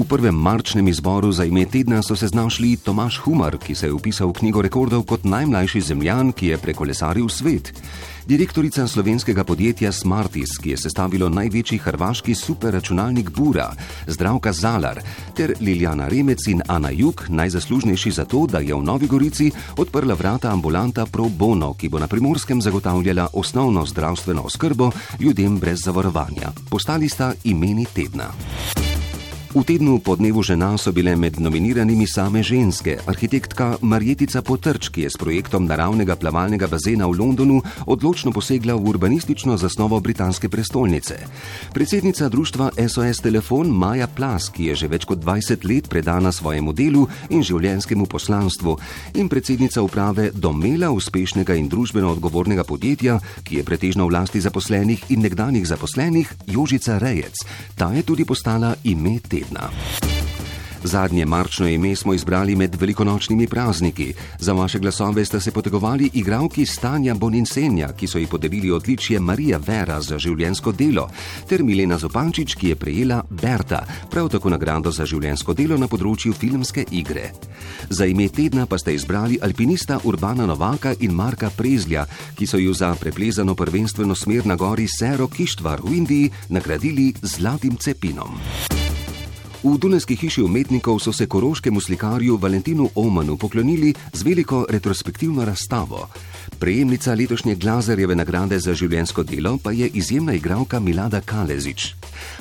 V prvem marčnem izboru za ime tedna so se znašli Tomaš Humar, ki se je upisal v knjigo rekordov kot najmlajši zemljan, ki je prekolesaril svet. Direktorica slovenskega podjetja Smartis, ki je sestavilo največji hrvaški superračunalnik Bura, Zdravka Zalar, ter Liljana Remec in Ana Juk, najzaslužnejši za to, da je v Novi Gorici odprla vrata ambulanta Pro Bono, ki bo na primorskem zagotavljala osnovno zdravstveno oskrbo ljudem brez zavarovanja. Postali sta imeni tedna. V tednu po dnevu žena so bile med nominiranimi same ženske. Arhitektka Marjetica Potrč, ki je s projektom naravnega plavalnega bazena v Londonu odločno posegla v urbanistično zasnovo britanske prestolnice. Predsednica društva SOS Telefon Maja Plas, ki je že več kot 20 let predana svojemu delu in življenskemu poslanstvu, in predsednica uprave Domela uspešnega in družbeno odgovornega podjetja, ki je pretežno v lasti zaposlenih in nekdanjih zaposlenih, Jožica Rejec. Ta je tudi postala ime te tedna. Zadnje marčno ime smo izbrali med velikonočnimi prazniki. Za vaše glasove sta se potegovali igravki Stanja Boninsenja, ki so ji podelili odličje Marija Vera za življensko delo, ter Milena Zopančič, ki je prejela Berta, prav tako nagrado za življensko delo na področju filmske igre. Za ime tedna pa sta izbrali alpinista Urbana Novaka in Marka Prezlja, ki so ju za preplezano prvenstveno smer na gori Sero Kištvar v Indiji nagradili z zlatim cepinom. V Dunajski hiši umetnikov so se koroškemu slikarju Valentinu Omanu poklonili z veliko retrospektivno razstavo. Prejemnica letošnje Glazerjeve nagrade za življensko delo pa je izjemna igralka Milada Kalezič.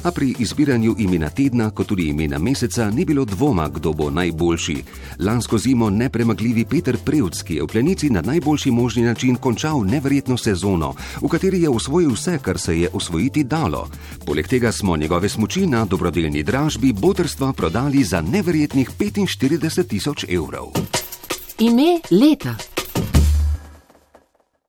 A pri izbiranju imena tedna, kot tudi imena meseca, ni bilo dvoma, kdo bo najboljši. Lansko zimo nepremagljivi Peter Prevc, ki je v plenici na najboljši možni način končal neverjetno sezono, v kateri je osvojil vse, kar se je osvojiti dalo. Poleg tega smo njegove smoči na dobrodelni dražbi botrstva prodali za neverjetnih 45 tisoč evrov. Ime leta.